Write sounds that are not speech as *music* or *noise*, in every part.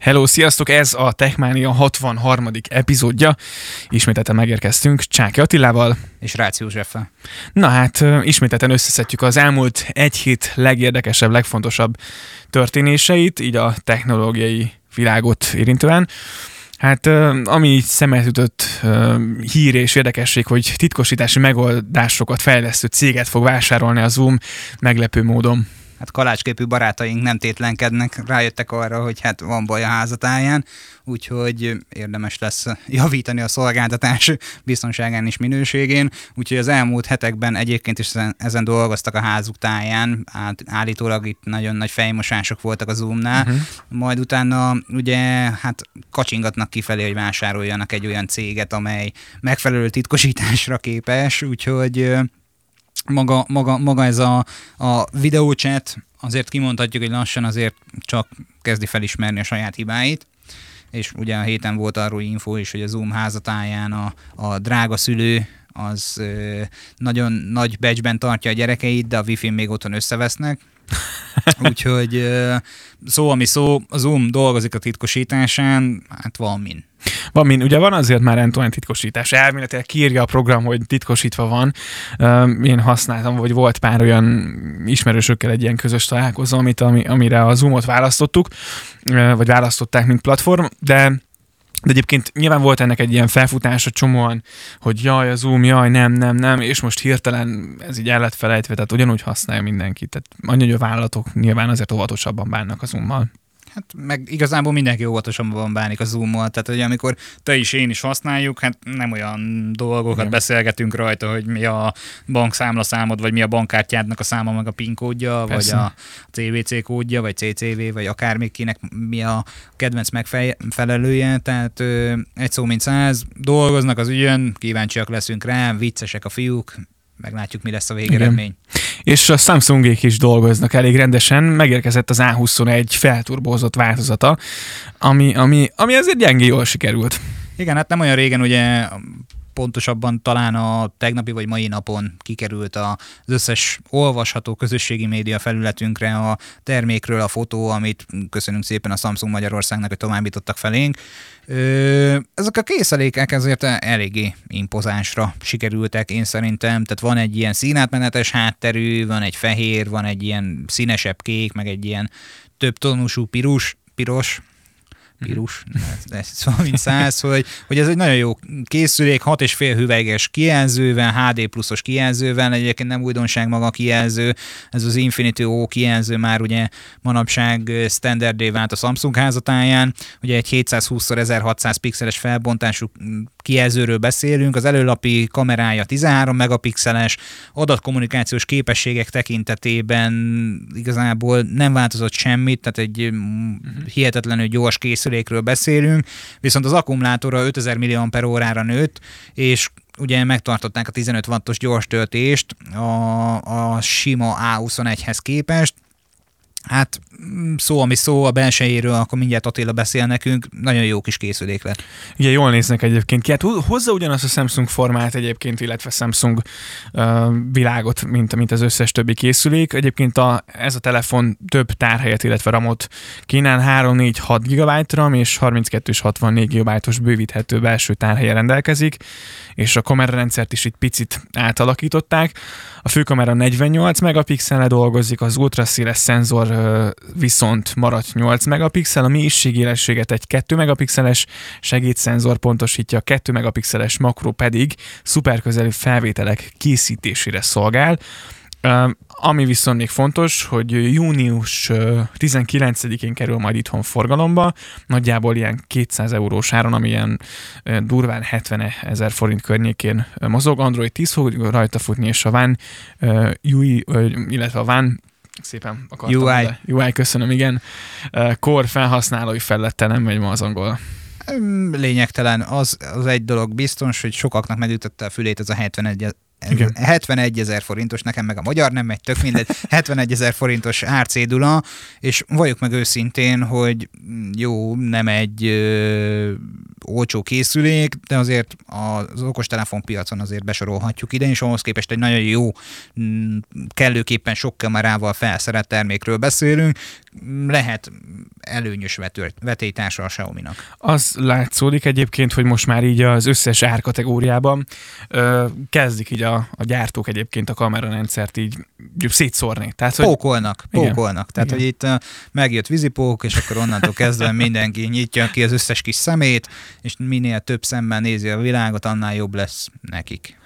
Hello, sziasztok! Ez a Techmania 63. epizódja. Ismételten megérkeztünk Csáki Attilával. És Rácz Józseffel. Na hát, ismételten összeszedjük az elmúlt egy hét legérdekesebb, legfontosabb történéseit, így a technológiai világot érintően. Hát ami így szemet ütött hír és érdekesség, hogy titkosítási megoldásokat fejlesztő céget fog vásárolni a Zoom meglepő módon hát kalácsképű barátaink nem tétlenkednek, rájöttek arra, hogy hát van baj a házatáján, úgyhogy érdemes lesz javítani a szolgáltatás biztonságán és minőségén, úgyhogy az elmúlt hetekben egyébként is ezen, ezen dolgoztak a házuk táján, állítólag itt nagyon nagy fejmosások voltak a Zoomnál, uh-huh. majd utána ugye hát kacsingatnak kifelé, hogy vásároljanak egy olyan céget, amely megfelelő titkosításra képes, úgyhogy maga, maga, maga ez a, a videóchat, azért kimondhatjuk, hogy lassan azért csak kezdi felismerni a saját hibáit, és ugye a héten volt arról info is, hogy a Zoom házatáján a, a drága szülő az ö, nagyon nagy becsben tartja a gyerekeit, de a wifi még otthon összevesznek, *laughs* Úgyhogy szó, ami szó, a Zoom dolgozik a titkosításán, hát van min. Van min. Ugye van azért már end titkosítás. Elméletileg kiírja a program, hogy titkosítva van. Én használtam, vagy volt pár olyan ismerősökkel egy ilyen közös találkozó, amit, ami, amire a Zoomot választottuk, vagy választották, mint platform, de de egyébként nyilván volt ennek egy ilyen felfutása csomóan, hogy jaj, a Zoom, jaj, nem, nem, nem, és most hirtelen ez így el lett felejtve, tehát ugyanúgy használja mindenki. Tehát annyi, hogy a vállalatok nyilván azért óvatosabban bánnak a Zoommal. Hát meg igazából mindenki óvatosabban bánik a Zoom-mal, tehát hogy amikor te is, én is használjuk, hát nem olyan dolgokat Igen. beszélgetünk rajta, hogy mi a bankszámla számod, vagy mi a bankkártyádnak a száma, meg a PIN kódja, Persze. vagy a CVC kódja, vagy CCV, vagy akármikinek mi a kedvenc megfelelője, tehát ö, egy szó mint száz, dolgoznak az ügyön, kíváncsiak leszünk rá, viccesek a fiúk, meglátjuk, mi lesz a végeredmény. És a Samsungék is dolgoznak elég rendesen, megérkezett az A21 felturbózott változata, ami, ami, ami azért gyengé jól sikerült. Igen, hát nem olyan régen ugye pontosabban talán a tegnapi vagy mai napon kikerült az összes olvasható közösségi média felületünkre a termékről a fotó, amit köszönünk szépen a Samsung Magyarországnak, hogy továbbítottak felénk. Ezek a készülékek ezért eléggé impozánsra sikerültek, én szerintem. Tehát van egy ilyen színátmenetes hátterű, van egy fehér, van egy ilyen színesebb kék, meg egy ilyen több tonusú pirus, piros, pirus, ez 100, hogy, hogy ez egy nagyon jó készülék, 6,5 hüveges kijelzővel, HD pluszos kijelzővel, egyébként nem újdonság maga a kijelző, ez az Infinity O kijelző már ugye manapság standardé vált a Samsung házatáján, ugye egy 720x1600 pixeles felbontású kijelzőről beszélünk, az előlapi kamerája 13 megapixeles, adatkommunikációs képességek tekintetében igazából nem változott semmit, tehát egy uh-huh. hihetetlenül gyors készülékről beszélünk, viszont az akkumulátora 5000 mAh-ra nőtt, és ugye megtartották a 15 wattos gyors töltést a, a sima A21-hez képest, Hát mm, szó, ami szó a belsejéről, akkor mindjárt Attila beszél nekünk, nagyon jó kis készülék lett. Ugye jól néznek egyébként ki, hát hozza ugyanazt a Samsung formát egyébként, illetve Samsung uh, világot, mint, mint az összes többi készülék. Egyébként a, ez a telefon több tárhelyet, illetve ramot kínál 3, 4, 6 GB RAM és 32 és 64 GB-os bővíthető belső tárhelye rendelkezik, és a kamerarendszert is itt picit átalakították. A főkamera 48 megapixelre dolgozik, az ultraszéles szenzor viszont maradt 8 megapixel, a mélységélességet egy 2 megapixeles segédszenzor pontosítja, a 2 megapixeles makro pedig szuperközeli felvételek készítésére szolgál. Ami viszont még fontos, hogy június 19-én kerül majd itthon forgalomba, nagyjából ilyen 200 eurós áron, ami ilyen durván 70 ezer forint környékén mozog. Android 10 fog rajta futni, és a Van UI, illetve a Van szépen akartam. UI. De, UI, köszönöm, igen. Core felhasználói felette nem megy ma az angol. Lényegtelen. Az, az egy dolog biztos, hogy sokaknak megütötte a fülét ez a 71 igen. 71 ezer forintos, nekem meg a magyar nem megy, tök mindegy, *laughs* 71 ezer forintos árcédula, és valljuk meg őszintén, hogy jó, nem egy ö, olcsó készülék, de azért az okostelefon piacon azért besorolhatjuk ide, és ahhoz képest egy nagyon jó, mm, kellőképpen sok kamerával felszerelt termékről beszélünk, lehet előnyös vetélytársa a Xiaomi-nak. Az látszódik egyébként, hogy most már így az összes árkategóriában ö, kezdik így a, a gyártók egyébként a kamerarendszert így szétszórni. Tehát, hogy... Pókolnak, pókolnak. Igen. Tehát, Igen. hogy itt uh, megjött vízipók, és akkor onnantól kezdve *laughs* mindenki nyitja ki az összes kis szemét, és minél több szemben nézi a világot, annál jobb lesz nekik.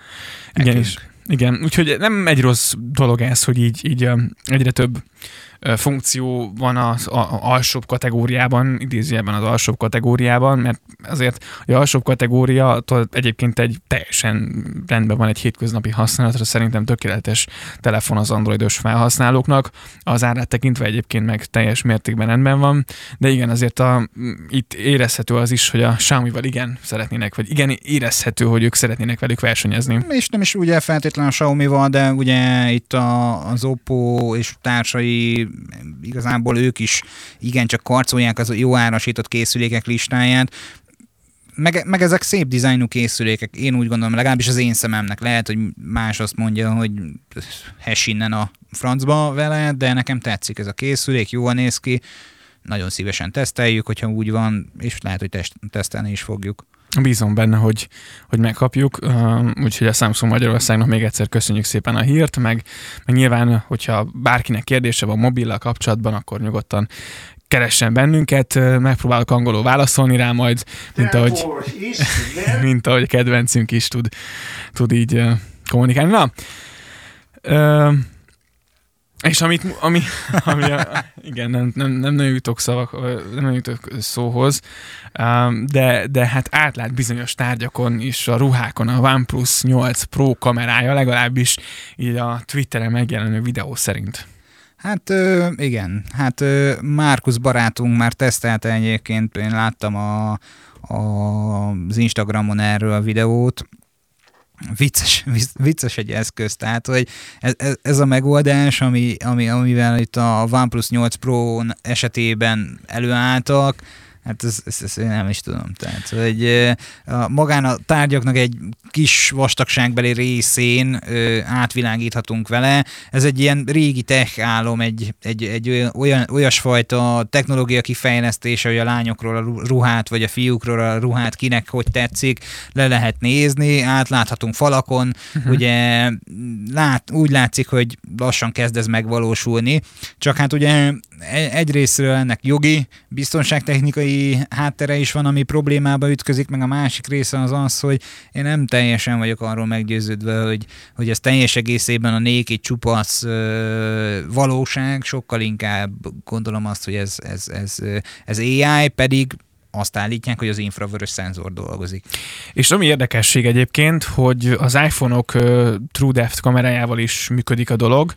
Igen, is. Igen, úgyhogy nem egy rossz dolog ez, hogy így, így egyre több funkció van az a, alsóbb kategóriában, idézőjelben az alsóbb kategóriában, mert azért az alsóbb kategória egyébként egy teljesen rendben van egy hétköznapi használatra, szerintem tökéletes telefon az androidos felhasználóknak, az árát tekintve egyébként meg teljes mértékben rendben van, de igen, azért a, itt érezhető az is, hogy a Xiaomi-val igen szeretnének, vagy igen érezhető, hogy ők szeretnének velük versenyezni. És nem is ugye feltétlenül a Xiaomi-val, de ugye itt a, az Oppo és társai igazából ők is igencsak karcolják az jó árasított készülékek listáját, meg, meg ezek szép dizájnú készülékek, én úgy gondolom, legalábbis az én szememnek. Lehet, hogy más azt mondja, hogy hes innen a francba vele, de nekem tetszik ez a készülék, jól néz ki, nagyon szívesen teszteljük, hogyha úgy van, és lehet, hogy test, tesztelni is fogjuk. Bízom benne, hogy, hogy megkapjuk, úgyhogy a Samsung Magyarországnak még egyszer köszönjük szépen a hírt, meg, meg nyilván, hogyha bárkinek kérdése van mobillal kapcsolatban, akkor nyugodtan keressen bennünket, megpróbálok angolul válaszolni rá majd, mint ahogy, *laughs* mint ahogy kedvencünk is tud, tud így kommunikálni. Na, és amit, ami, *laughs* ami a, igen, nem, nem, nem nagyon jutok szavak, nem jutok szóhoz, de, de hát átlát bizonyos tárgyakon is a ruhákon a OnePlus 8 Pro kamerája, legalábbis így a Twitteren megjelenő videó szerint. Hát igen, hát Márkusz barátunk már tesztelte egyébként, én láttam a, a, az Instagramon erről a videót, vicces, vicces egy eszköz, tehát hogy ez, ez a megoldás, ami, ami, amivel itt a OnePlus 8 Pro esetében előálltak, Hát ez, ez, ez nem is tudom. Tehát, hogy a, magán a tárgyaknak egy kis vastagságbeli részén ö, átvilágíthatunk vele. Ez egy ilyen régi tech álom, egy, egy, egy olyan, olyasfajta technológia kifejlesztése, hogy a lányokról a ruhát, vagy a fiúkról a ruhát kinek hogy tetszik, le lehet nézni, átláthatunk falakon, uh-huh. ugye lát, úgy látszik, hogy lassan kezd ez megvalósulni, csak hát ugye e, egyrésztről ennek jogi, biztonságtechnikai háttere is van, ami problémába ütközik, meg a másik része az az, hogy én nem teljesen vagyok arról meggyőződve, hogy, hogy ez teljes egészében a néki csupasz ö, valóság, sokkal inkább gondolom azt, hogy ez, ez, ez, ez AI, pedig azt állítják, hogy az infravörös szenzor dolgozik. És ami érdekesség egyébként, hogy az iPhone-ok TrueDepth kamerájával is működik a dolog,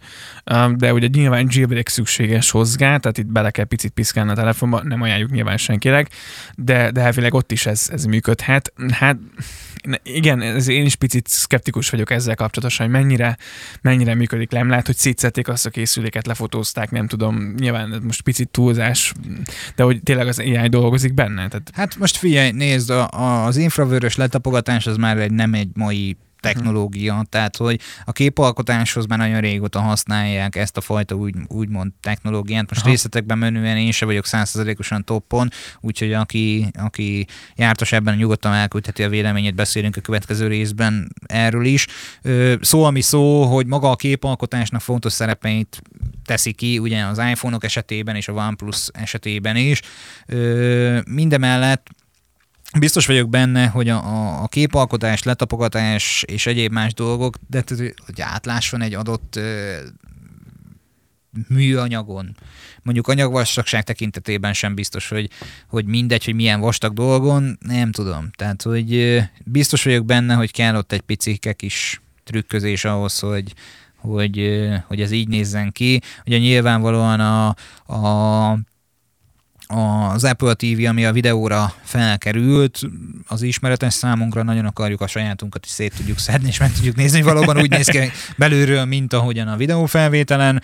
de ugye nyilván jailbreak szükséges hozzá, tehát itt bele kell picit piszkálni a telefonba, nem ajánljuk nyilván senkinek, de, de elvileg ott is ez, ez működhet. Hát igen, ez én is picit szkeptikus vagyok ezzel kapcsolatosan, hogy mennyire, mennyire működik le. Lehet, hogy szétszették azt a készüléket, lefotózták, nem tudom, nyilván most picit túlzás, de hogy tényleg az AI dolgozik benne. Tehát... Hát most figyelj, nézd, a, az infravörös letapogatás az már egy, nem egy mai technológia, tehát hogy a képalkotáshoz már nagyon régóta használják ezt a fajta úgy, úgymond technológiát. Most Aha. részletekben menően én sem vagyok százszerzelékosan toppon, úgyhogy aki, aki jártas ebben nyugodtan elküldheti a véleményét, beszélünk a következő részben erről is. Szó, ami szó, hogy maga a képalkotásnak fontos szerepeit teszi ki, ugye az iPhone-ok esetében és a OnePlus esetében is. Mindemellett Biztos vagyok benne, hogy a, a képalkotás, letapogatás és egyéb más dolgok, de hogy átlásson egy adott ö, műanyagon. Mondjuk anyagvastagság tekintetében sem biztos, hogy, hogy mindegy, hogy milyen vastag dolgon, nem tudom. Tehát, hogy biztos vagyok benne, hogy kell ott egy picike kis trükközés ahhoz, hogy, hogy, hogy ez így nézzen ki. Ugye nyilvánvalóan a, a az Apple TV, ami a videóra felkerült, az ismeretes számunkra, nagyon akarjuk a sajátunkat is szét tudjuk szedni, és meg tudjuk nézni, hogy valóban úgy néz ki belülről, mint ahogyan a videófelvételen.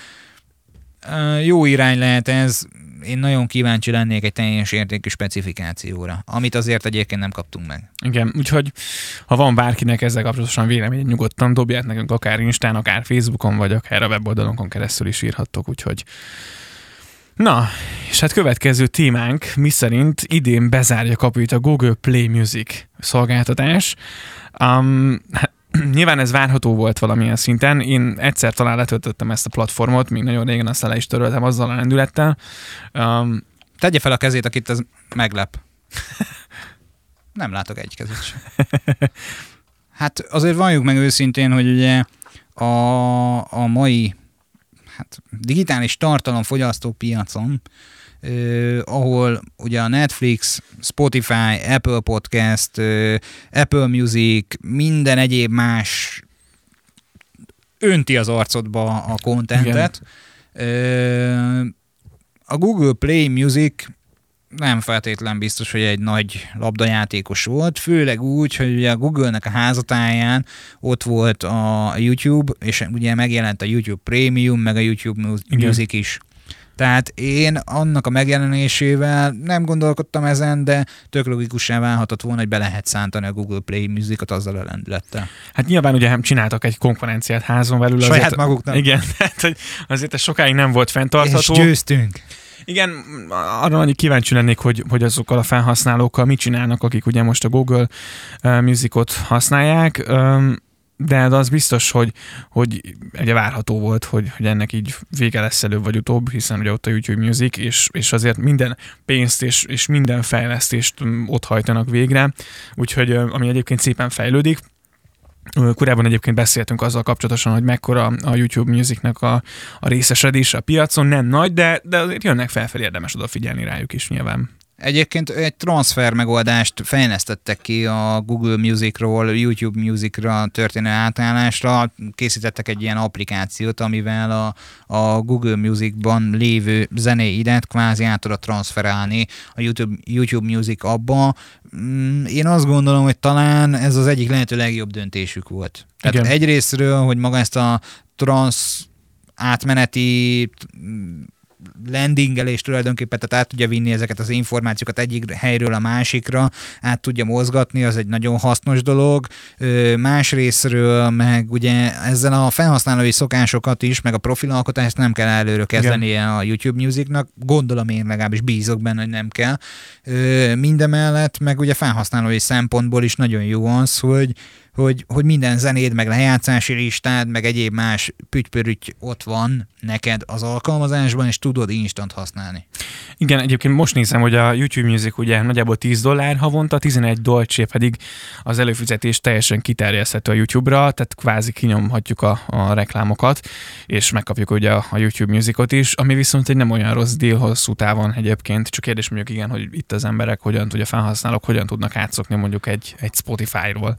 Jó irány lehet ez, én nagyon kíváncsi lennék egy teljes értékű specifikációra, amit azért egyébként nem kaptunk meg. Igen, úgyhogy ha van bárkinek ezzel kapcsolatosan vélemény, nyugodtan dobját nekünk akár Instán, akár Facebookon, vagy akár a weboldalunkon keresztül is írhattok, úgyhogy Na, és hát következő témánk, mi szerint idén bezárja kaput a Google Play Music szolgáltatás. Um, *clears throat* nyilván ez várható volt valamilyen szinten. Én egyszer talán letöltöttem ezt a platformot, még nagyon régen aztán le is töröltem azzal a lendülettel. Um, Tegye fel a kezét, akit ez meglep. *laughs* Nem látok egy kezét sem. *laughs* Hát azért valljuk meg őszintén, hogy ugye a, a mai hát, digitális tartalomfogyasztó piacon, Uh, ahol ugye a Netflix, Spotify, Apple Podcast, uh, Apple Music, minden egyéb más önti az arcodba a kontentet. Uh, a Google Play Music nem feltétlen biztos, hogy egy nagy labdajátékos volt, főleg úgy, hogy ugye a Google-nek a házatáján ott volt a YouTube, és ugye megjelent a YouTube Premium, meg a YouTube Music Igen. is. Tehát én annak a megjelenésével nem gondolkodtam ezen, de tök logikusan válhatott volna, hogy be lehet szántani a Google Play Musicot azzal a lendülettel. Hát nyilván ugye csináltak egy konferenciát házon belül. Saját azért, maguknak. Igen, *laughs* tehát hogy azért ez sokáig nem volt fenntartható. És győztünk. Igen, arra annyi kíváncsi lennék, hogy, hogy azokkal a felhasználókkal mit csinálnak, akik ugye most a Google Musicot használják. De az biztos, hogy, hogy egy várható volt, hogy, hogy ennek így vége lesz előbb vagy utóbb, hiszen ugye ott a YouTube Music, és, és azért minden pénzt és, és minden fejlesztést ott hajtanak végre, úgyhogy ami egyébként szépen fejlődik, Korábban egyébként beszéltünk azzal kapcsolatosan, hogy mekkora a YouTube Musicnek a, a részesedés a piacon, nem nagy, de, de azért jönnek felfelé, érdemes odafigyelni rájuk is nyilván. Egyébként egy transfer megoldást fejlesztettek ki a Google Musicról YouTube Musicra történő átállásra. Készítettek egy ilyen applikációt, amivel a, a Google Musicban lévő zenéidet kvázi át tudod transferálni a YouTube, YouTube Music abba. Mm, én azt gondolom, hogy talán ez az egyik lehető legjobb döntésük volt. Tehát Igen. egyrésztről, hogy maga ezt a trans átmeneti landingelés tulajdonképpen, tehát át tudja vinni ezeket az információkat egyik helyről a másikra, át tudja mozgatni, az egy nagyon hasznos dolog. Más részről meg ugye ezzel a felhasználói szokásokat is, meg a profilalkotást nem kell előre kezdenie a YouTube Musicnak, gondolom én legalábbis bízok benne, hogy nem kell. Mindemellett meg ugye felhasználói szempontból is nagyon jó az, hogy hogy, hogy minden zenéd, meg lejátszási listád, meg egyéb más pütypörüty ott van neked az alkalmazásban, és tudod instant használni. Igen, egyébként most nézem, hogy a YouTube Music ugye nagyjából 10 dollár havonta, 11 dolcsé pedig az előfizetés teljesen kiterjeszthető a YouTube-ra, tehát kvázi kinyomhatjuk a, a reklámokat, és megkapjuk ugye a, a YouTube Musicot is, ami viszont egy nem olyan rossz deal hosszú távon egyébként, csak kérdés mondjuk igen, hogy itt az emberek hogyan tudja felhasználók, hogyan tudnak átszokni mondjuk egy, egy Spotify-ról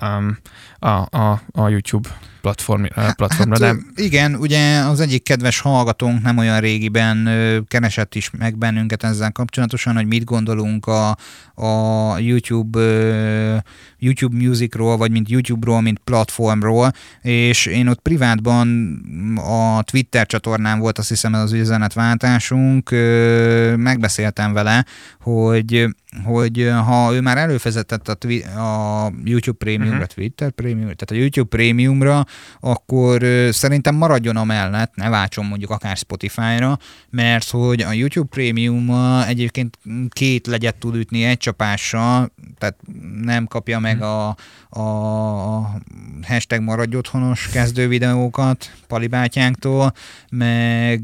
um, a, a, a YouTube platform, platformra. Hát, de... Igen, ugye az egyik kedves hallgatónk nem olyan régiben keresett is meg bennünket ezzel kapcsolatosan, hogy mit gondolunk a, a YouTube, YouTube Musicról, vagy mint YouTube-ról, mint platformról, és én ott privátban a Twitter csatornán volt azt hiszem ez az üzenetváltásunk, megbeszéltem vele, hogy hogy ha ő már előfizetett a, twi- a YouTube Premiumra, uh-huh. Twitter Premium, tehát a YouTube Premiumra, akkor szerintem maradjon amellett, ne váltson mondjuk akár Spotify-ra, mert hogy a YouTube Premium egyébként két legyet tud ütni egy csapással, tehát nem kapja meg mhm. a, a hashtag maradj otthonos kezdő videókat palibátyánktól, meg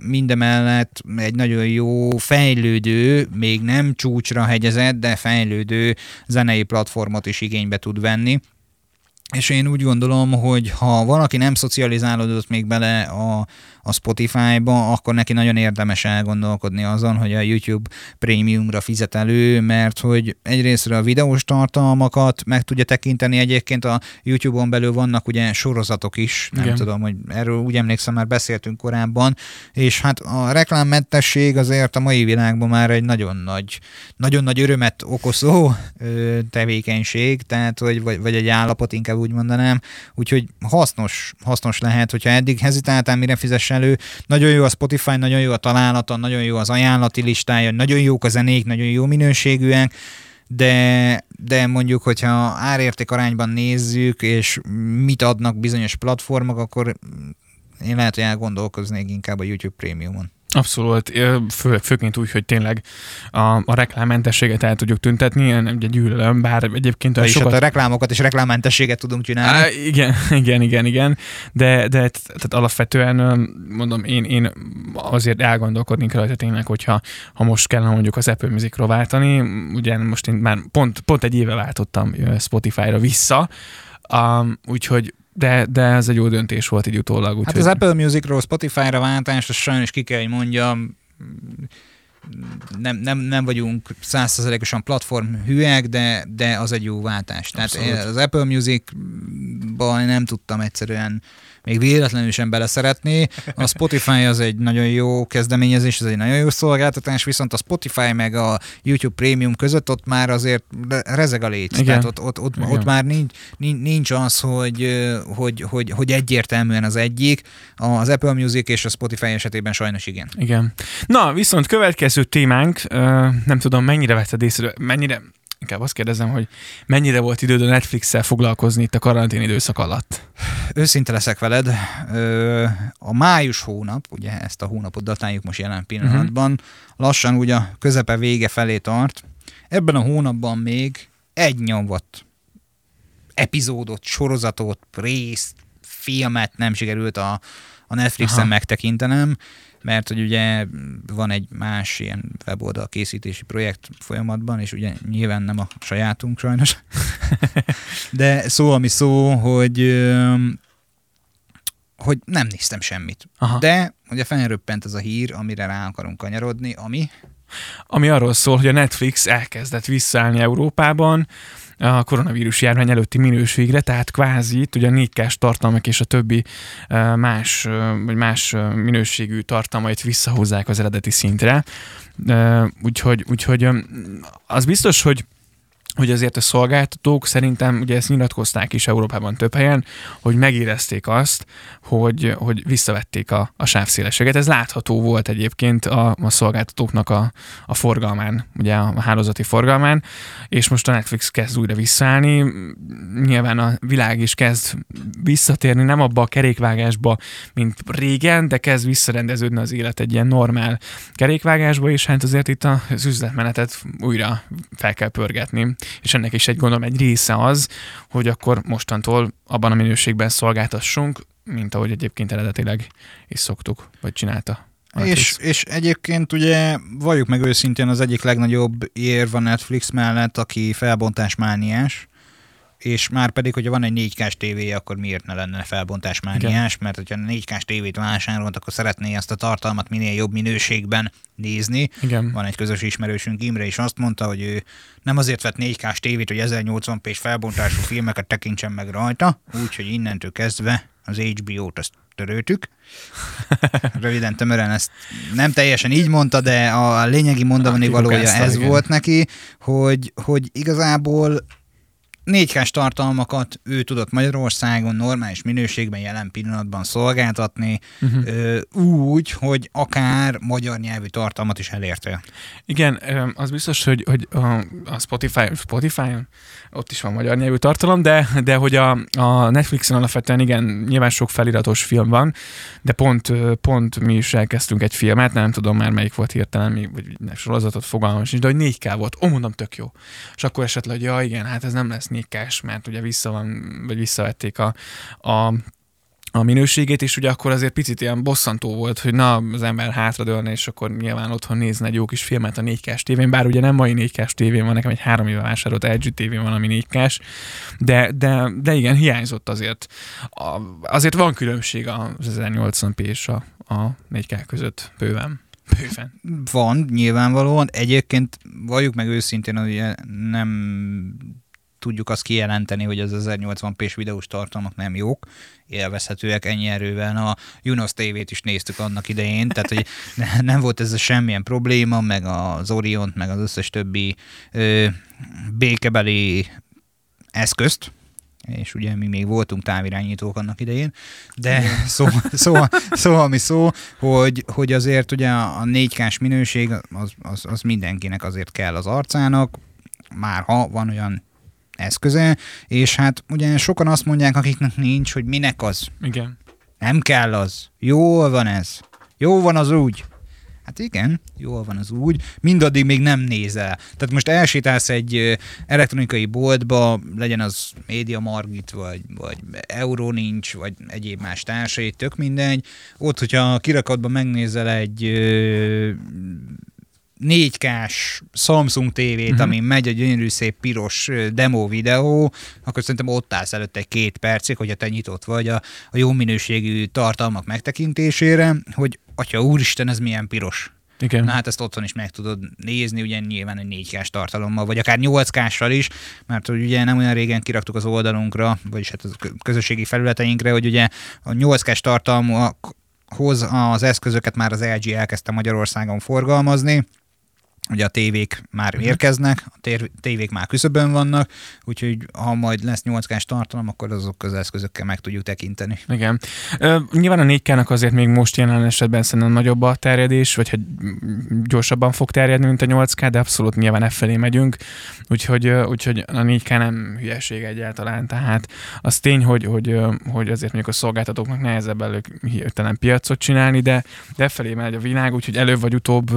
mindemellett egy nagyon jó fejlődő, még nem csúcsra hegyezett, de fejlődő zenei platformot is igénybe tud venni és én úgy gondolom, hogy ha valaki nem szocializálódott még bele a, a Spotify-ba, akkor neki nagyon érdemes elgondolkodni azon, hogy a YouTube prémiumra fizet elő, mert hogy egyrésztről a videós tartalmakat meg tudja tekinteni, egyébként a YouTube-on belül vannak ugye sorozatok is, nem Igen. tudom, hogy erről úgy emlékszem, már beszéltünk korábban, és hát a reklámmentesség azért a mai világban már egy nagyon nagy, nagyon nagy örömet okozó tevékenység, tehát hogy, vagy, vagy egy állapot inkább úgy mondanám. Úgyhogy hasznos, hasznos lehet, hogyha eddig hezitáltál, mire fizess elő. Nagyon jó a Spotify, nagyon jó a találata, nagyon jó az ajánlati listája, nagyon jók a zenék, nagyon jó minőségűek, de, de mondjuk, hogyha árérték arányban nézzük, és mit adnak bizonyos platformok, akkor én lehet, hogy elgondolkoznék inkább a YouTube Premiumon. Abszolút, fő, főként úgy, hogy tényleg a, a reklámmentességet el tudjuk tüntetni, én ugye gyűlölöm, bár egyébként... A sokat... Hát a reklámokat és reklámmentességet tudunk csinálni. Á, igen, *laughs* igen, igen, igen, de, de tehát alapvetően mondom, én, én azért elgondolkodnék rajta tényleg, hogyha ha most kellene mondjuk az Apple Musicról váltani, ugye most én már pont, pont egy éve váltottam Spotify-ra vissza, um, úgyhogy de, de ez egy jó döntés volt így utólag. Úgy, hát az Apple Musicról Spotify-ra váltás, azt sajnos ki kell, hogy mondjam, nem, nem, nem vagyunk százszerzelékosan platform hűek, de, de az egy jó váltás. Abszolút. Tehát az Apple Music-ban nem tudtam egyszerűen még véletlenül sem beleszeretni. A Spotify az egy nagyon jó kezdeményezés, ez egy nagyon jó szolgáltatás, viszont a Spotify meg a YouTube Premium között ott már azért rezeg a léc. Igen. Tehát ott, ott, ott, ott már nincs, nincs az, hogy, hogy, hogy, hogy egyértelműen az egyik. Az Apple Music és a Spotify esetében sajnos igen. Igen. Na, viszont következő témánk, nem tudom mennyire vetted észre, mennyire inkább azt kérdezem, hogy mennyire volt időd a Netflix-szel foglalkozni itt a karantén időszak alatt? Őszinte leszek veled. A május hónap, ugye ezt a hónapot datáljuk most jelen pillanatban, uh-huh. lassan ugye a közepe vége felé tart. Ebben a hónapban még egy nyomvat epizódot, sorozatot, részt, filmet nem sikerült a, a Netflixen Aha. megtekintenem mert hogy ugye van egy más ilyen weboldal készítési projekt folyamatban, és ugye nyilván nem a sajátunk sajnos, *laughs* de szó, ami szó, hogy hogy nem néztem semmit. Aha. De ugye felröppent ez a hír, amire rá akarunk kanyarodni, ami... Ami arról szól, hogy a Netflix elkezdett visszaállni Európában, a koronavírus járvány előtti minőségre, tehát kvázi itt ugye a 4 tartalmak és a többi más, vagy más minőségű tartalmait visszahozzák az eredeti szintre. Úgyhogy, úgyhogy az biztos, hogy hogy azért a szolgáltatók szerintem, ugye ezt nyilatkozták is Európában több helyen, hogy megérezték azt, hogy, hogy visszavették a, a sávszélességet. Ez látható volt egyébként a, a szolgáltatóknak a, a forgalmán, ugye a hálózati forgalmán, és most a Netflix kezd újra visszaállni. Nyilván a világ is kezd visszatérni, nem abba a kerékvágásba, mint régen, de kezd visszarendeződni az élet egy ilyen normál kerékvágásba, és hát azért itt az üzletmenetet újra fel kell pörgetni és ennek is egy gondolom egy része az, hogy akkor mostantól abban a minőségben szolgáltassunk, mint ahogy egyébként eredetileg is szoktuk, vagy csinálta. És, és egyébként ugye valljuk meg őszintén az egyik legnagyobb érv a Netflix mellett, aki felbontásmániás, és már pedig, hogyha van egy 4 k tévéje, akkor miért ne lenne felbontásmániás, mert hogyha 4 k tévét vásárolt, akkor szeretné ezt a tartalmat minél jobb minőségben nézni. Igen. Van egy közös ismerősünk, Imre is azt mondta, hogy ő nem azért vett 4 k tévét, hogy 1080p-s felbontású filmeket tekintsen meg rajta, úgyhogy innentől kezdve az HBO-t azt töröltük. *laughs* Röviden, tömören ezt nem teljesen így mondta, de a lényegi mondani valója ez volt neki, hogy, hogy igazából 4K-s tartalmakat ő tudott Magyarországon normális minőségben jelen pillanatban szolgáltatni, uh-huh. úgy, hogy akár magyar nyelvű tartalmat is elérte. Igen, az biztos, hogy, hogy a Spotify, Spotify ott is van magyar nyelvű tartalom, de, de hogy a, a Netflixen alapvetően igen, nyilván sok feliratos film van, de pont, pont mi is elkezdtünk egy filmet, nem tudom már melyik volt hirtelen, mi, vagy sorozatot fogalmam sincs, de hogy 4K volt. Ó, mondom, tök jó. És akkor esetleg, hogy ja, igen, hát ez nem lesz 4K-s, mert ugye vissza van, vagy visszavették a, a a minőségét, és ugye akkor azért picit ilyen bosszantó volt, hogy na, az ember hátradőlne, és akkor nyilván otthon nézne egy jó kis filmet a 4K-s tévén, bár ugye nem mai 4K-s tévén van, nekem egy három éve vásárolt LG tévén van, ami 4 k de, de, de igen, hiányzott azért. A, azért van különbség az 1080p és a, a 4K között bőven. Bőven. Van, nyilvánvalóan. Egyébként valljuk meg őszintén, hogy nem tudjuk azt kijelenteni, hogy az 1080p-s videós tartalmak nem jók, élvezhetőek ennyi erővel. A Junos TV-t is néztük annak idején, tehát hogy *laughs* nem volt ez semmilyen probléma, meg az Oriont, meg az összes többi ö, békebeli eszközt, és ugye mi még voltunk távirányítók annak idején, de szó, szó, szó, ami szó, hogy, hogy azért ugye a 4K-s minőség az, az, az mindenkinek azért kell az arcának, már ha van olyan eszköze, és hát ugye sokan azt mondják, akiknek nincs, hogy minek az. Igen. Nem kell az. Jól van ez. Jó van az úgy. Hát igen, jól van az úgy, mindaddig még nem nézel. Tehát most elsétálsz egy elektronikai boltba, legyen az Media Margit, vagy, vagy Euro nincs, vagy egyéb más társai, tök mindegy. Ott, hogyha kirakatban megnézel egy 4K-s Samsung tévét, uh-huh. amin megy a gyönyörű szép piros demo videó, akkor szerintem ott állsz előtte egy két percig, hogyha te nyitott vagy a, a jó minőségű tartalmak megtekintésére, hogy atya úristen, ez milyen piros. Igen. Na hát ezt otthon is meg tudod nézni, ugye nyilván egy 4 k tartalommal, vagy akár 8 k is, mert ugye nem olyan régen kiraktuk az oldalunkra, vagyis hát a közösségi felületeinkre, hogy ugye a 8 k tartalmakhoz az eszközöket már az LG elkezdte Magyarországon forgalmazni, Ugye a tévék már mhm. érkeznek, a tévék már küszöbön vannak, úgyhogy ha majd lesz 8 k tartalom, akkor azok az eszközökkel meg tudjuk tekinteni. Igen. Ö, nyilván a 4 k azért még most jelen esetben szerintem nagyobb a terjedés, vagy hogy gyorsabban fog terjedni, mint a 8K, de abszolút nyilván e felé megyünk, úgyhogy, úgyhogy a 4K nem hülyeség egyáltalán. Tehát az tény, hogy, hogy, hogy azért mondjuk a szolgáltatóknak nehezebb elő hirtelen piacot csinálni, de, de e felé megy a világ, úgyhogy előbb vagy utóbb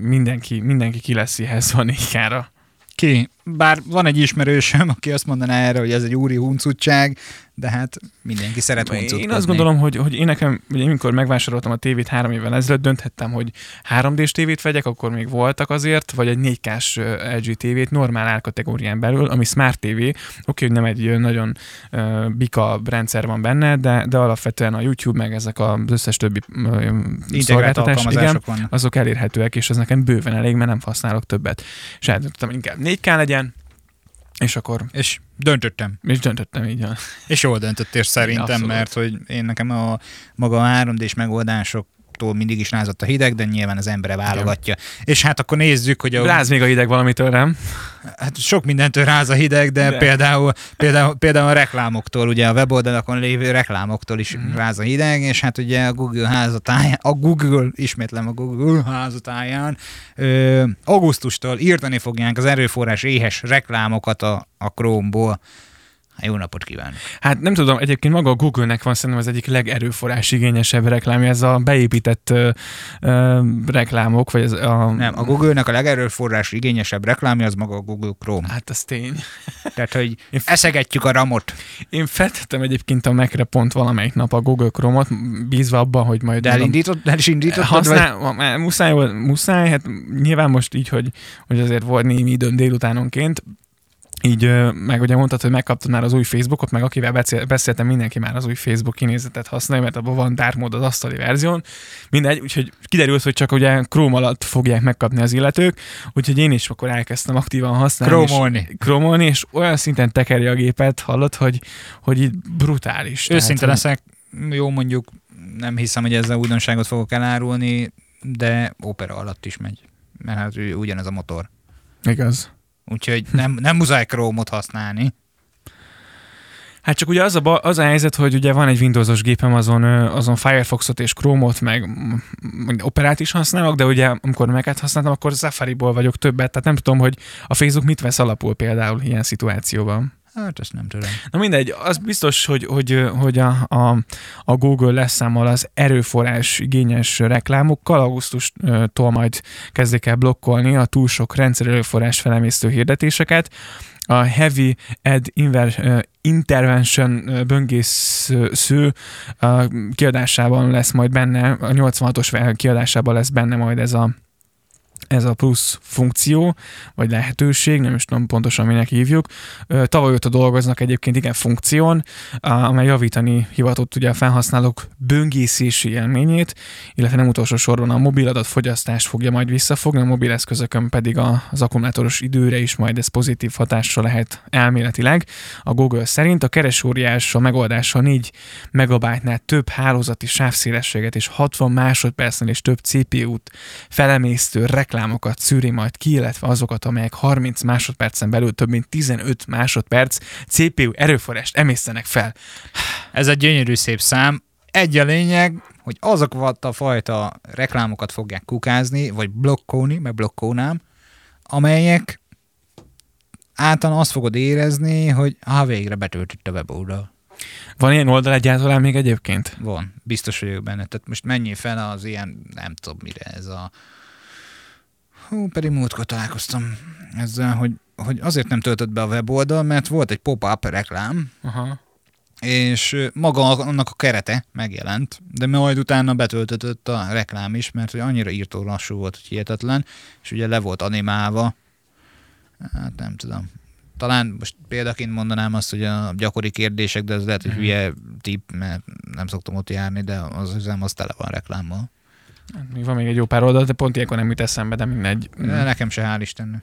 mindenki, mindenki ki lesz ihhez van kára. Ki? Bár van egy ismerősöm, aki azt mondaná erre, hogy ez egy úri huncutság, de hát mindenki szeret huncutkodni. Én azt gondolom, hogy, hogy én nekem, ugye amikor megvásároltam a tévét három évvel ezelőtt, dönthettem, hogy 3D-s tévét vegyek, akkor még voltak azért, vagy egy 4K-s LG tévét normál árkategórián belül, ami Smart TV. Oké, hogy nem egy nagyon uh, bika rendszer van benne, de, de alapvetően a YouTube, meg ezek az összes többi uh, szolgáltatás, igen, vannak. azok elérhetőek, és ez nekem bőven elég, mert nem használok többet. És eldöntöttem, inkább 4K legyen, és akkor... És döntöttem. És döntöttem, így van. És jól döntöttél szerintem, Abszolút. mert hogy én nekem a maga a 3D-s megoldások attól mindig is rázott a hideg, de nyilván az embere válogatja. Igen. És hát akkor nézzük, hogy a... Ráz még a hideg valamitől, nem? Hát sok mindentől ráz a hideg, de, de. Például, például, például a reklámoktól, ugye a weboldalakon lévő reklámoktól is mm. ráz a hideg, és hát ugye a Google házatáján, a Google, ismétlem a Google házatáján, ö, augusztustól írtani fogják az erőforrás éhes reklámokat a, a Chrome-ból. Jó napot kívánok! Hát nem tudom, egyébként maga a Google-nek van szerintem az egyik legerőforrás igényesebb reklámja, ez a beépített ö, ö, reklámok, vagy ez a... Nem, a Google-nek a legerőforrás igényesebb reklámja az maga a Google Chrome. Hát az tény. Tehát, hogy *laughs* Én eszegetjük a ramot. Én feltettem egyébként a Mac-re pont valamelyik nap a Google Chrome-ot, bízva abban, hogy majd... De elindított, el is indítottad? Használ, vagy? Muszáj, muszáj, hát nyilván most így, hogy, hogy azért volt némi időm délutánonként, így meg ugye mondtad, hogy megkaptad már az új Facebookot, meg akivel beszéltem, mindenki már az új Facebook kinézetet használja, mert abban van dark mód az asztali verzión. Mindegy, úgyhogy kiderült, hogy csak ugye Chrome alatt fogják megkapni az illetők, úgyhogy én is akkor elkezdtem aktívan használni. Chrome-olni. Chrome-olni, és olyan szinten tekeri a gépet, hallott, hogy, hogy így brutális. Őszinte leszek, jó mondjuk, nem hiszem, hogy ezzel újdonságot fogok elárulni, de opera alatt is megy, mert hát ugyanez a motor. Igaz. Úgyhogy nem, nem muszáj Chrome-ot használni. Hát csak ugye az a, az a helyzet, hogy ugye van egy Windowsos gépem, azon, azon Firefoxot és Chrome-ot, meg Operát is használok, de ugye amikor mac használtam, akkor Safari-ból vagyok többet, tehát nem tudom, hogy a Facebook mit vesz alapul például ilyen szituációban. Hát ezt nem tudom. Na mindegy, az biztos, hogy, hogy, hogy a, a, a Google leszámol az erőforrás igényes reklámokkal, augusztustól majd kezdik el blokkolni a túl sok erőforrás felemésztő hirdetéseket. A Heavy Ad Inver, Intervention böngésző kiadásában lesz majd benne, a 86-os kiadásában lesz benne majd ez a ez a plusz funkció, vagy lehetőség, nem is tudom pontosan minek hívjuk. Tavaly óta dolgoznak egyébként igen funkción, amely javítani hivatott ugye a felhasználók böngészési élményét, illetve nem utolsó sorban a mobil adatfogyasztást fogja majd visszafogni, a mobil eszközökön pedig az akkumulátoros időre is majd ez pozitív hatásra lehet elméletileg. A Google szerint a keresóriás a megoldása 4 megabájtnál több hálózati sávszélességet és 60 másodpercnél és több CPU-t felemésztő reklám reklámokat szűri majd ki, illetve azokat, amelyek 30 másodpercen belül több mint 15 másodperc CPU erőforrást emésztenek fel. Ez egy gyönyörű szép szám. Egy a lényeg, hogy azok a fajta reklámokat fogják kukázni, vagy blokkolni, meg blokkolnám, amelyek általán azt fogod érezni, hogy ha végre betöltött a weboldal. Van ilyen oldal egyáltalán még egyébként? Van, biztos vagyok benne. Tehát most mennyi fel az ilyen, nem tudom mire ez a... Hú, pedig múltkor találkoztam ezzel, hogy, hogy azért nem töltött be a weboldal, mert volt egy pop-up reklám, Aha. és maga annak a kerete megjelent, de majd utána betöltött a reklám is, mert hogy annyira írtó lassú volt, hogy hihetetlen, és ugye le volt animálva. Hát nem tudom. Talán most példaként mondanám azt, hogy a gyakori kérdések, de ez lehet, hogy Mhm. hülye tipp, mert nem szoktam ott járni, de az üzem az tele van reklámmal. Még van még egy jó pár oldal, de pont ilyenkor nem jut eszembe, de mindegy. De nekem se hál' Istennek.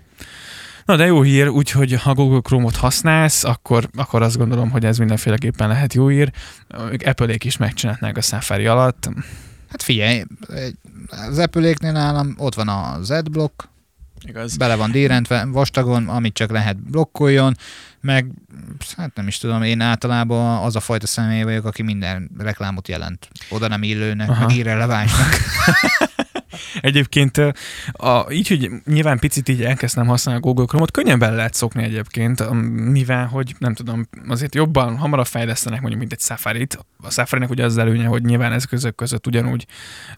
Na de jó hír, úgyhogy ha Google Chrome-ot használsz, akkor, akkor azt gondolom, hogy ez mindenféleképpen lehet jó hír. Ők Apple-ék is megcsinálnák a Safari alatt. Hát figyelj, az Apple-éknél nálam ott van az adblock, Igaz? bele van dérentve vastagon, amit csak lehet blokkoljon, meg hát nem is tudom, én általában az a fajta személy vagyok, aki minden reklámot jelent. Oda nem illőnek, Aha. meg irrelevánsnak. *laughs* Egyébként a, így, hogy nyilván picit így elkezdtem használni a Google Chrome-ot, könnyen bele lehet szokni egyébként, mivel, hogy nem tudom, azért jobban, hamarabb fejlesztenek mondjuk, mint egy Safari-t. A Safari-nek ugye az előnye, hogy nyilván eszközök között ugyanúgy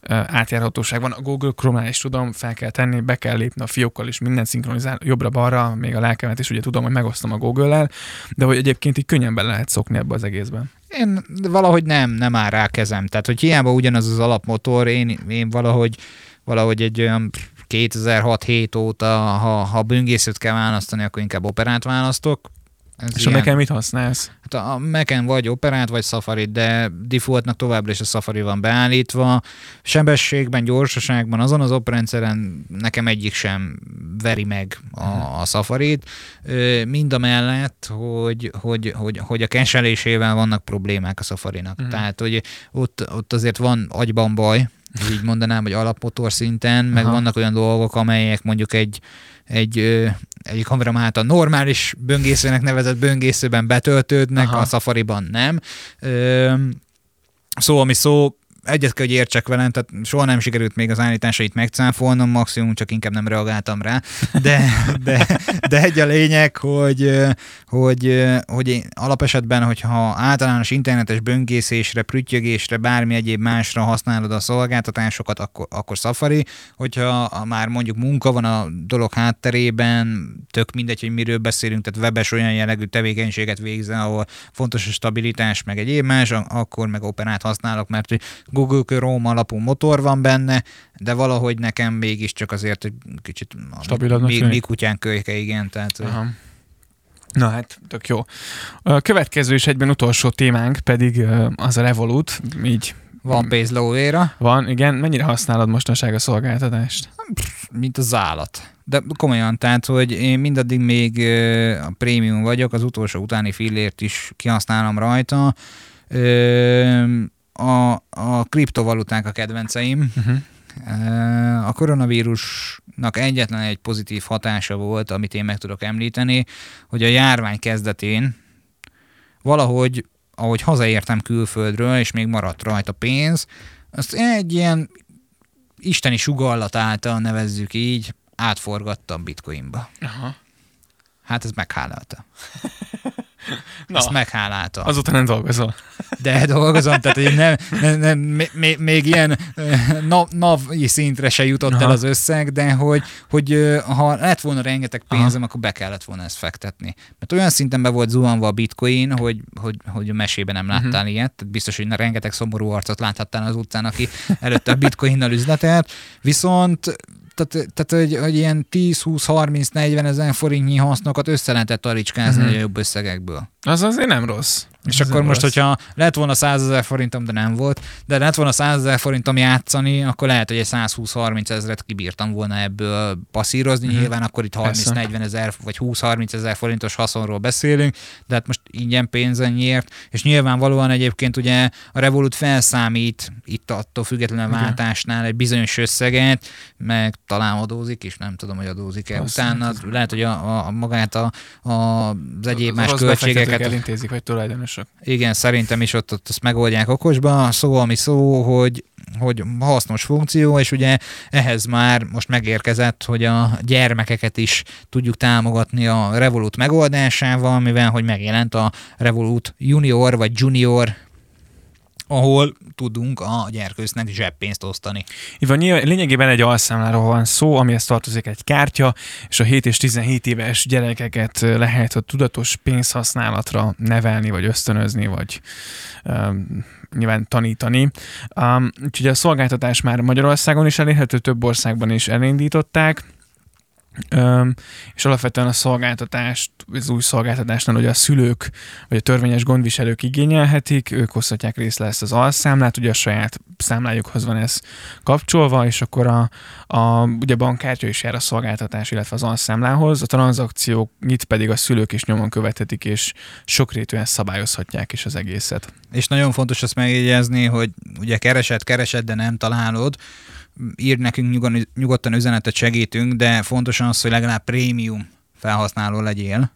átjárhatóság van. A Google Chrome-nál is tudom, fel kell tenni, be kell lépni a fiókkal is, minden szinkronizál, jobbra-balra, még a lelkemet is ugye tudom, hogy megosztom a Google-el, de hogy egyébként így könnyen bele lehet szokni ebbe az egészben. Én valahogy nem, nem áll rá kezem. Tehát, hogy hiába ugyanaz az alapmotor, én, én valahogy, valahogy egy olyan 2006-7 óta, ha, ha böngészőt kell választani, akkor inkább operát választok. Ez És a nekem mit használsz? Hát a Mac-en vagy operát, vagy safari de defaultnak továbbra is a Safari van beállítva. Sebességben, gyorsaságban, azon az operendszeren nekem egyik sem veri meg a, a Safari-t. Mind a mellett, hogy, hogy, hogy, hogy a keselésével vannak problémák a Safari-nak. Mhm. Tehát, hogy ott, ott azért van agyban baj, így mondanám, hogy alapmotor szinten, meg Aha. vannak olyan dolgok, amelyek mondjuk egy, egy, ö, egy kameram által normális böngészőnek nevezett böngészőben betöltődnek, Aha. a Safari-ban nem. Ö, szó, ami szó, egyet kell, hogy értsek velem, tehát soha nem sikerült még az állításait megcáfolnom, maximum csak inkább nem reagáltam rá, de, de, de egy a lényeg, hogy, hogy, hogy én alapesetben, hogyha általános internetes böngészésre, prüttyögésre, bármi egyéb másra használod a szolgáltatásokat, akkor, akkor Safari, hogyha már mondjuk munka van a dolog hátterében, tök mindegy, hogy miről beszélünk, tehát webes olyan jellegű tevékenységet végzel, ahol fontos a stabilitás, meg egyéb más, akkor meg operát használok, mert Google Chrome alapú motor van benne, de valahogy nekem mégiscsak azért egy kicsit Stabilabbnak mi, mi kutyán kölyke, igen, tehát Aha. Na hát, tök jó. A következő és egyben utolsó témánk pedig az a Revolut, így van Pace Low-éra, van, igen. Mennyire használod mostanság a szolgáltatást? mint az állat. De komolyan, tehát, hogy én mindaddig még a prémium vagyok, az utolsó utáni fillért is kihasználom rajta. Ö, A, a kriptovaluták a kedvenceim. Uh-huh. A koronavírusnak egyetlen egy pozitív hatása volt, amit én meg tudok említeni, hogy a járvány kezdetén valahogy, ahogy hazaértem külföldről, és még maradt rajta pénz, azt egy ilyen isteni sugallat által nevezzük így, átforgattam bitcoinba. Aha. Hát ez meghálálta. *laughs* *laughs* Na, Ezt meghálálta. azóta nem dolgozol. De dolgozom, tehát *laughs* nem, nem, nem, még, még ilyen eh, nav, nav szintre se jutott Aha. el az összeg, de hogy, hogy eh, ha lett volna rengeteg pénzem, akkor be kellett volna ezt fektetni. Mert olyan szinten be volt zuhanva a bitcoin, hogy, hogy, hogy a mesében nem láttál uh-huh. ilyet, tehát biztos, hogy rengeteg szomorú arcot láthattál az utcán, aki előtte a bitcoinnal üzletelt, viszont tehát, tehát hogy, hogy ilyen 10-20-30-40 ezer forintnyi hasznokat össze lehetett taricskázni Mhm. uh-huh. jobb összegekből. Az azért nem rossz. És Ez akkor most, hogyha lett volna 100 ezer forintom, de nem volt, de lett volna 100 ezer forintom játszani, akkor lehet, hogy egy 120-30 ezeret kibírtam volna ebből passzírozni. Mm-hmm. Nyilván akkor itt 30-40 ezer vagy 20-30 ezer forintos haszonról beszélünk, de hát most ingyen pénzen nyert, és nyilvánvalóan egyébként ugye a Revolut felszámít itt attól függetlenül váltásnál egy bizonyos összeget, meg talán adózik is, nem tudom, hogy adózik-e. Utána lehet, hogy a, a magát a, a, az egyéb az más költségeket. elintézik, vagy tulajdonosok. Igen, szerintem is ott, ott azt megoldják okosba. Szó, ami szó, hogy hogy hasznos funkció, és ugye ehhez már most megérkezett, hogy a gyermekeket is tudjuk támogatni a Revolut megoldásával, mivel hogy megjelent a Revolut Junior vagy Junior ahol tudunk a gyerkősznek zseppénzt osztani. Ivan, lényegében egy alszámláról van szó, amihez tartozik egy kártya, és a 7 és 17 éves gyerekeket lehet a tudatos pénzhasználatra nevelni, vagy ösztönözni, vagy um, nyilván tanítani. Um, úgyhogy a szolgáltatás már Magyarországon is elérhető, több országban is elindították. Üm, és alapvetően a szolgáltatást, az új szolgáltatásnál, hogy a szülők vagy a törvényes gondviselők igényelhetik, ők hozhatják részre ezt az alszámlát, ugye a saját számlájukhoz van ez kapcsolva, és akkor a, a ugye bankkártya is jár a szolgáltatás, illetve az alszámlához, a tranzakciók itt pedig a szülők is nyomon követetik, és sokrétűen szabályozhatják is az egészet. És nagyon fontos azt megjegyezni, hogy ugye keresed, keresed, de nem találod, ír nekünk nyugodtan üzenetet, segítünk, de fontos az, hogy legalább prémium felhasználó legyél,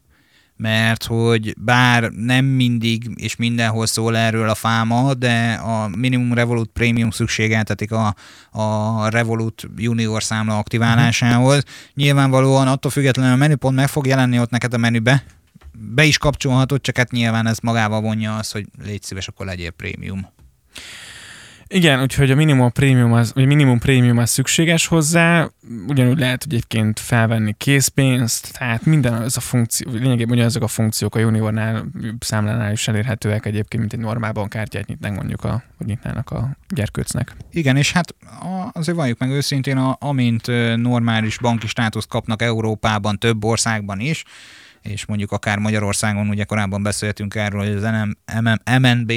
mert hogy bár nem mindig és mindenhol szól erről a fáma, de a Minimum Revolut Premium szükségeltetik a, a Revolut Junior számla aktiválásához. Nyilvánvalóan attól függetlenül a menüpont meg fog jelenni ott neked a menübe, be is kapcsolhatod, csak hát nyilván ez magával vonja az, hogy légy szíves, akkor legyél prémium. Igen, úgyhogy a minimum prémium az, vagy minimum prémium az szükséges hozzá, ugyanúgy lehet egyébként felvenni készpénzt, tehát minden az a funkció, lényegében ugyanazok a funkciók a juniornál, számlánál is elérhetőek egyébként, mint egy normál bankkártyát nyitnánk mondjuk a, vagy nyitnának a gyerkőcnek. Igen, és hát azért valljuk meg őszintén, amint normális banki státuszt kapnak Európában, több országban is, és mondjuk akár Magyarországon, ugye korábban beszéltünk erről, hogy az MNB,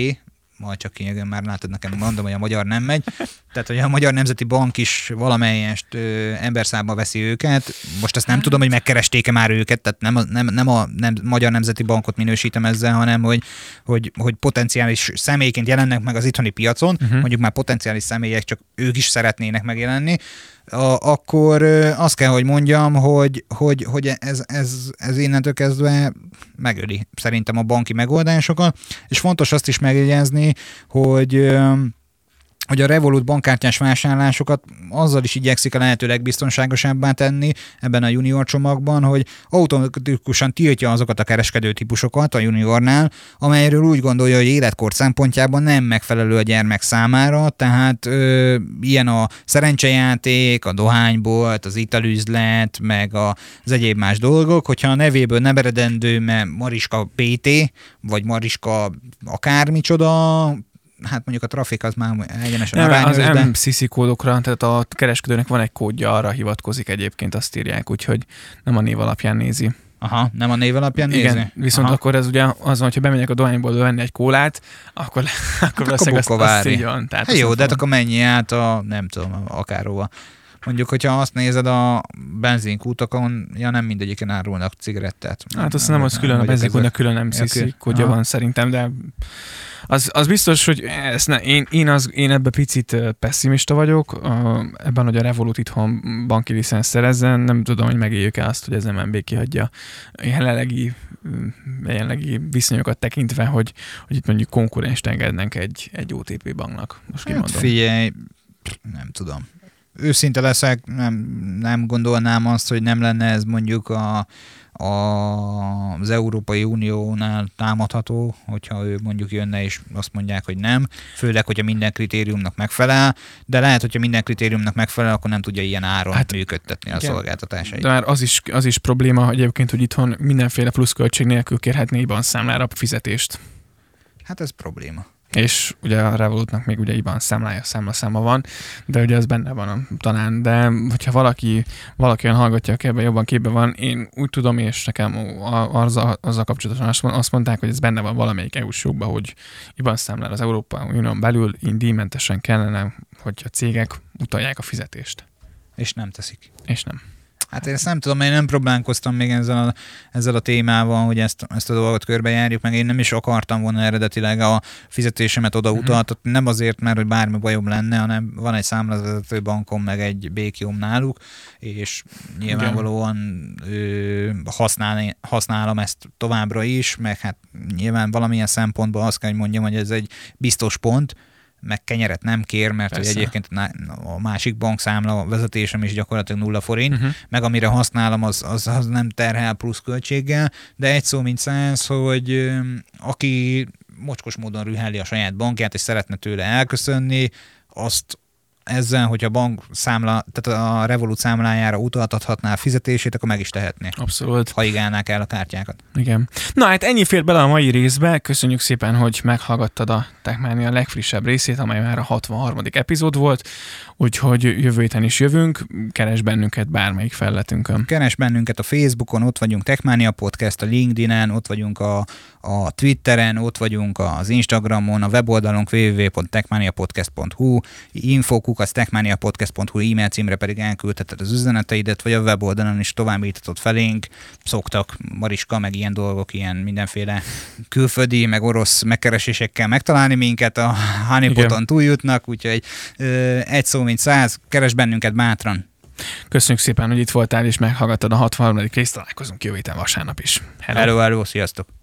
majd csak kényegen már látod nekem mondom, hogy a magyar nem megy. Tehát, hogy a Magyar Nemzeti Bank is valamelyest ö, emberszámba veszi őket. Most ezt nem hát. tudom, hogy megkeresték-e már őket, tehát nem a, nem, nem a nem, Magyar Nemzeti Bankot minősítem ezzel, hanem hogy, hogy, hogy potenciális személyként jelennek meg az itthoni piacon, uh-huh. mondjuk már potenciális személyek, csak ők is szeretnének megjelenni a, akkor azt kell, hogy mondjam, hogy, hogy, hogy ez, ez, ez innentől kezdve megöli szerintem a banki megoldásokat, és fontos azt is megjegyezni, hogy hogy a Revolut bankkártyás vásárlásokat azzal is igyekszik a lehető legbiztonságosabbá tenni ebben a junior csomagban, hogy automatikusan tiltja azokat a kereskedő típusokat a juniornál, amelyről úgy gondolja, hogy életkor szempontjában nem megfelelő a gyermek számára, tehát ö, ilyen a szerencsejáték, a dohánybolt, az italüzlet, meg az egyéb más dolgok, hogyha a nevéből nem eredendő, mert Mariska PT, vagy Mariska akármicsoda, hát mondjuk a trafik az már egyenesen Nem, arányos, az de... MCC kódokra, tehát a kereskedőnek van egy kódja, arra hivatkozik egyébként, azt írják, úgyhogy nem a név alapján nézi. Aha, nem a név alapján nézi? Igen, viszont Aha. akkor ez ugye az van, hogyha bemegyek a dohányból venni egy kólát, akkor, *laughs* akkor hát akkor azt, azt így van. Tehát hát jó, de hát akkor mennyi át a, nem tudom, akárhova. Mondjuk, hogyha azt nézed a benzinkútokon, ja nem mindegyiken árulnak cigarettát. Hát azt nem, nem az külön, a benzinkútnak külön MCC kódja van szerintem, de az, az biztos, hogy ezt ne, én, én, az, én ebbe picit pessimista vagyok, ebben, hogy a Revolut itthon banki licensz szerezzen, nem tudom, hogy megéljük el azt, hogy ez nem MB kihagyja a jelenlegi, jelenlegi viszonyokat tekintve, hogy, hogy itt mondjuk konkurenst engednek egy, egy OTP banknak. Most hát kimondom. figyelj, nem tudom őszinte leszek, nem, nem gondolnám azt, hogy nem lenne ez mondjuk a, a, az Európai Uniónál támadható, hogyha ő mondjuk jönne és azt mondják, hogy nem, főleg, hogyha minden kritériumnak megfelel, de lehet, hogyha minden kritériumnak megfelel, akkor nem tudja ilyen áron hát, működtetni a igen, szolgáltatásait. De már az is, az is probléma egyébként, hogy itthon mindenféle pluszköltség nélkül kérhetné IBAN számlára fizetést. Hát ez probléma. És ugye a Revolutnak még ugye IBAN számlája, számlaszáma van, de ugye ez benne van talán, de hogyha valaki, valaki olyan hallgatja, aki ebben jobban képbe van, én úgy tudom, és nekem azzal, azzal kapcsolatosan azt mondták, hogy ez benne van valamelyik EU-s jogban, hogy IBAN számlára az Európa Unión belül indíjmentesen kellene, hogy a cégek utalják a fizetést. És nem teszik. És nem. Hát én ezt nem tudom, én nem próbálkoztam még ezzel a, ezzel a témával, hogy ezt, ezt a dolgot körbejárjuk, meg én nem is akartam volna eredetileg a fizetésemet oda mhm. utaltatni, nem azért, mert hogy bármi bajom lenne, hanem van egy számlavezető bankom, meg egy békium náluk, és nyilvánvalóan ö, használ, használom ezt továbbra is, meg hát nyilván valamilyen szempontból azt kell, hogy mondjam, hogy ez egy biztos pont, meg kenyeret nem kér, mert hogy egyébként a másik bankszámla vezetésem is gyakorlatilag nulla forint, uh-huh. meg amire használom, az, az, az nem terhel plusz költséggel, de egy szó mint száz, hogy aki mocskos módon rüheli a saját bankját, és szeretne tőle elköszönni, azt ezzel, hogy a bank számla, tehát a Revolut számlájára utaltathatná a fizetését, akkor meg is tehetné. Abszolút. Ha igálnák el a kártyákat. Igen. Na hát ennyi fér bele a mai részbe. Köszönjük szépen, hogy meghallgattad a Techmania legfrissebb részét, amely már a 63. epizód volt, úgyhogy jövő héten is jövünk. Keres bennünket bármelyik felletünkön. Keres bennünket a Facebookon, ott vagyunk Techmania Podcast, a LinkedIn-en, ott vagyunk a, a Twitteren, ott vagyunk az Instagramon, a weboldalunk www.techmaniapodcast.hu, infokuk az techmaniapodcast.hu e-mail címre pedig elküldheted az üzeneteidet, vagy a weboldalon is továbbítatod felénk. Szoktak Mariska, meg ilyen dolgok, ilyen mindenféle külföldi, meg orosz megkeresésekkel megtalálni minket, a honeypoton túljutnak, úgyhogy ö, egy szó mint száz, keres bennünket bátran. Köszönjük szépen, hogy itt voltál és meghallgattad a 63. részt, találkozunk jövő héten vasárnap is. Hello, hello, hello sziasztok!